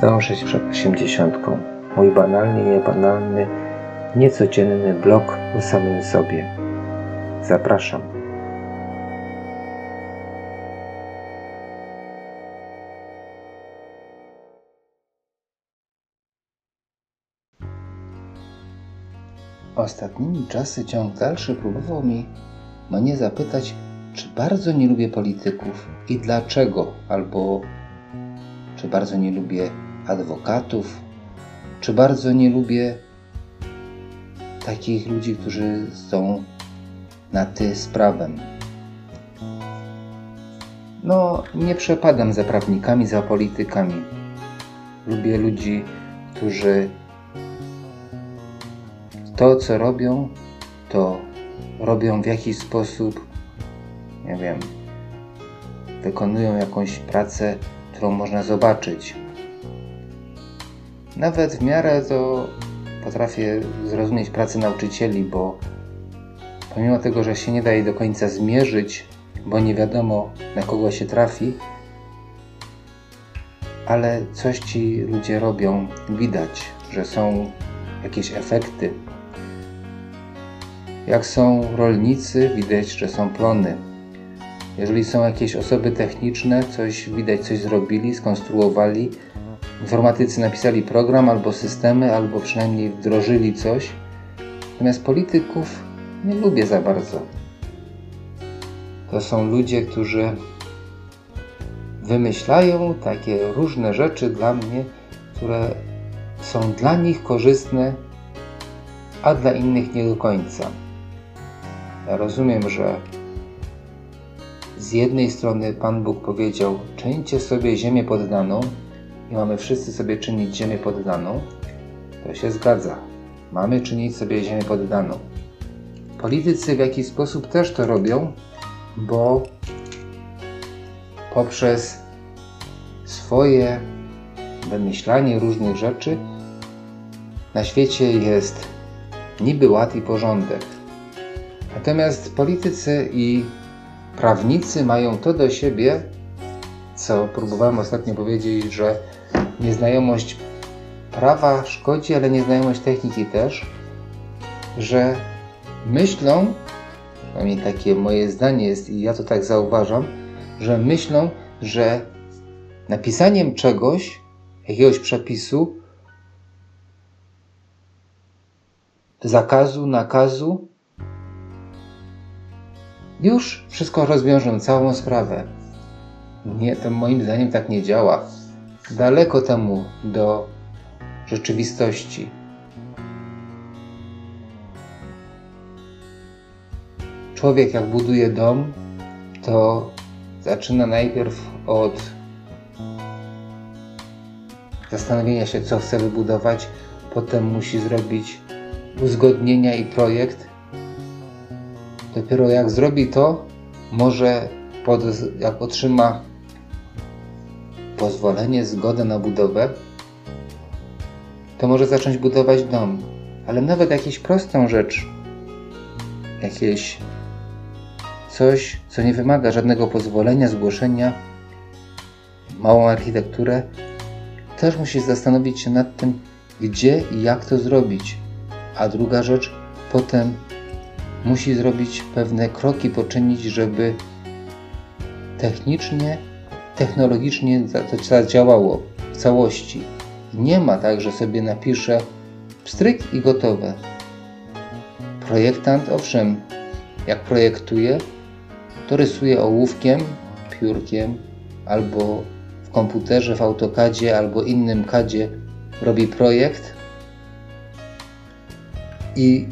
Dążyć przed osiemdziesiątką. Mój banalnie niebanalny, niecodzienny blog o samym sobie. Zapraszam. Ostatnimi czasy ciąg dalszy próbował mi mnie zapytać, czy bardzo nie lubię polityków i dlaczego, albo czy bardzo nie lubię adwokatów, czy bardzo nie lubię takich ludzi, którzy są na ty z prawem. No, nie przepadam za prawnikami, za politykami. Lubię ludzi, którzy to, co robią, to robią w jakiś sposób, nie wiem, wykonują jakąś pracę, którą można zobaczyć. Nawet w miarę to potrafię zrozumieć pracę nauczycieli, bo pomimo tego, że się nie da jej do końca zmierzyć, bo nie wiadomo na kogo się trafi, ale coś ci ludzie robią, widać, że są jakieś efekty. Jak są rolnicy, widać, że są plony. Jeżeli są jakieś osoby techniczne, coś widać, coś zrobili, skonstruowali. Informatycy napisali program albo systemy, albo przynajmniej wdrożyli coś. Natomiast polityków nie lubię za bardzo. To są ludzie, którzy wymyślają takie różne rzeczy dla mnie, które są dla nich korzystne, a dla innych nie do końca. Ja rozumiem, że z jednej strony Pan Bóg powiedział: czyńcie sobie ziemię poddaną, i mamy wszyscy sobie czynić ziemię poddaną. To się zgadza. Mamy czynić sobie ziemię poddaną. Politycy w jakiś sposób też to robią, bo poprzez swoje wymyślanie różnych rzeczy na świecie jest niby ład i porządek. Natomiast politycy i prawnicy mają to do siebie, co próbowałem ostatnio powiedzieć, że nieznajomość prawa szkodzi, ale nieznajomość techniki też, że myślą, przynajmniej takie moje zdanie jest i ja to tak zauważam, że myślą, że napisaniem czegoś, jakiegoś przepisu, zakazu, nakazu, już wszystko rozwiążą, całą sprawę. Nie, to moim zdaniem tak nie działa. Daleko temu do rzeczywistości. Człowiek, jak buduje dom, to zaczyna najpierw od zastanowienia się, co chce wybudować, potem musi zrobić uzgodnienia i projekt. Dopiero jak zrobi to, może pod, jak otrzyma pozwolenie, zgodę na budowę, to może zacząć budować dom. Ale nawet jakąś prostą rzecz, jakieś coś, co nie wymaga żadnego pozwolenia, zgłoszenia, małą architekturę, też musi zastanowić się nad tym, gdzie i jak to zrobić. A druga rzecz, potem musi zrobić pewne kroki, poczynić, żeby technicznie, technologicznie to zadziałało w całości. Nie ma tak, że sobie napiszę pstryk i gotowe. Projektant, owszem, jak projektuje, to rysuje ołówkiem, piórkiem albo w komputerze, w AutoCADzie albo innym CADzie robi projekt i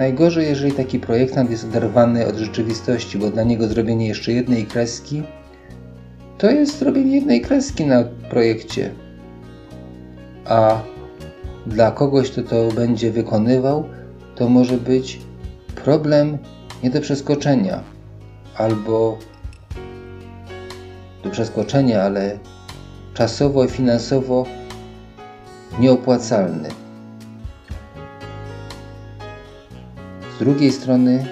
Najgorzej, jeżeli taki projektant jest oderwany od rzeczywistości, bo dla niego zrobienie jeszcze jednej kreski to jest zrobienie jednej kreski na projekcie. A dla kogoś, kto to będzie wykonywał, to może być problem nie do przeskoczenia, albo do przeskoczenia, ale czasowo i finansowo nieopłacalny. Drugiej strony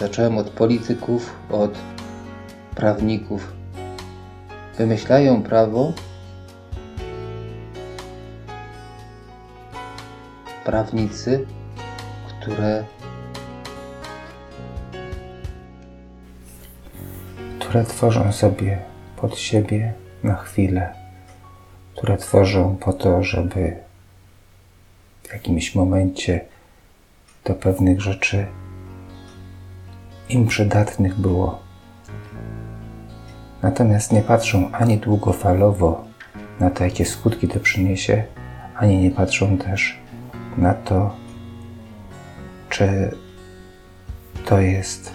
zacząłem od polityków, od prawników. wymyślają prawo, prawnicy, które, które tworzą sobie pod siebie na chwilę, które tworzą po to, żeby w jakimś momencie do pewnych rzeczy im przydatnych było. Natomiast nie patrzą ani długofalowo na to, jakie skutki to przyniesie, ani nie patrzą też na to, czy to jest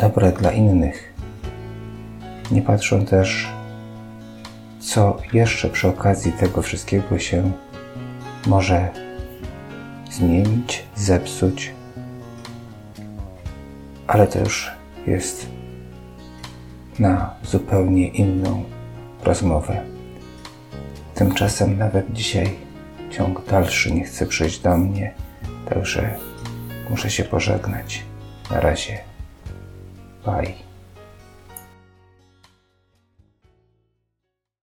dobre dla innych. Nie patrzą też, co jeszcze przy okazji tego wszystkiego się może zmienić, zepsuć, ale to już jest na zupełnie inną rozmowę. Tymczasem nawet dzisiaj ciąg dalszy nie chce przyjść do mnie, także muszę się pożegnać. Na razie. Bye.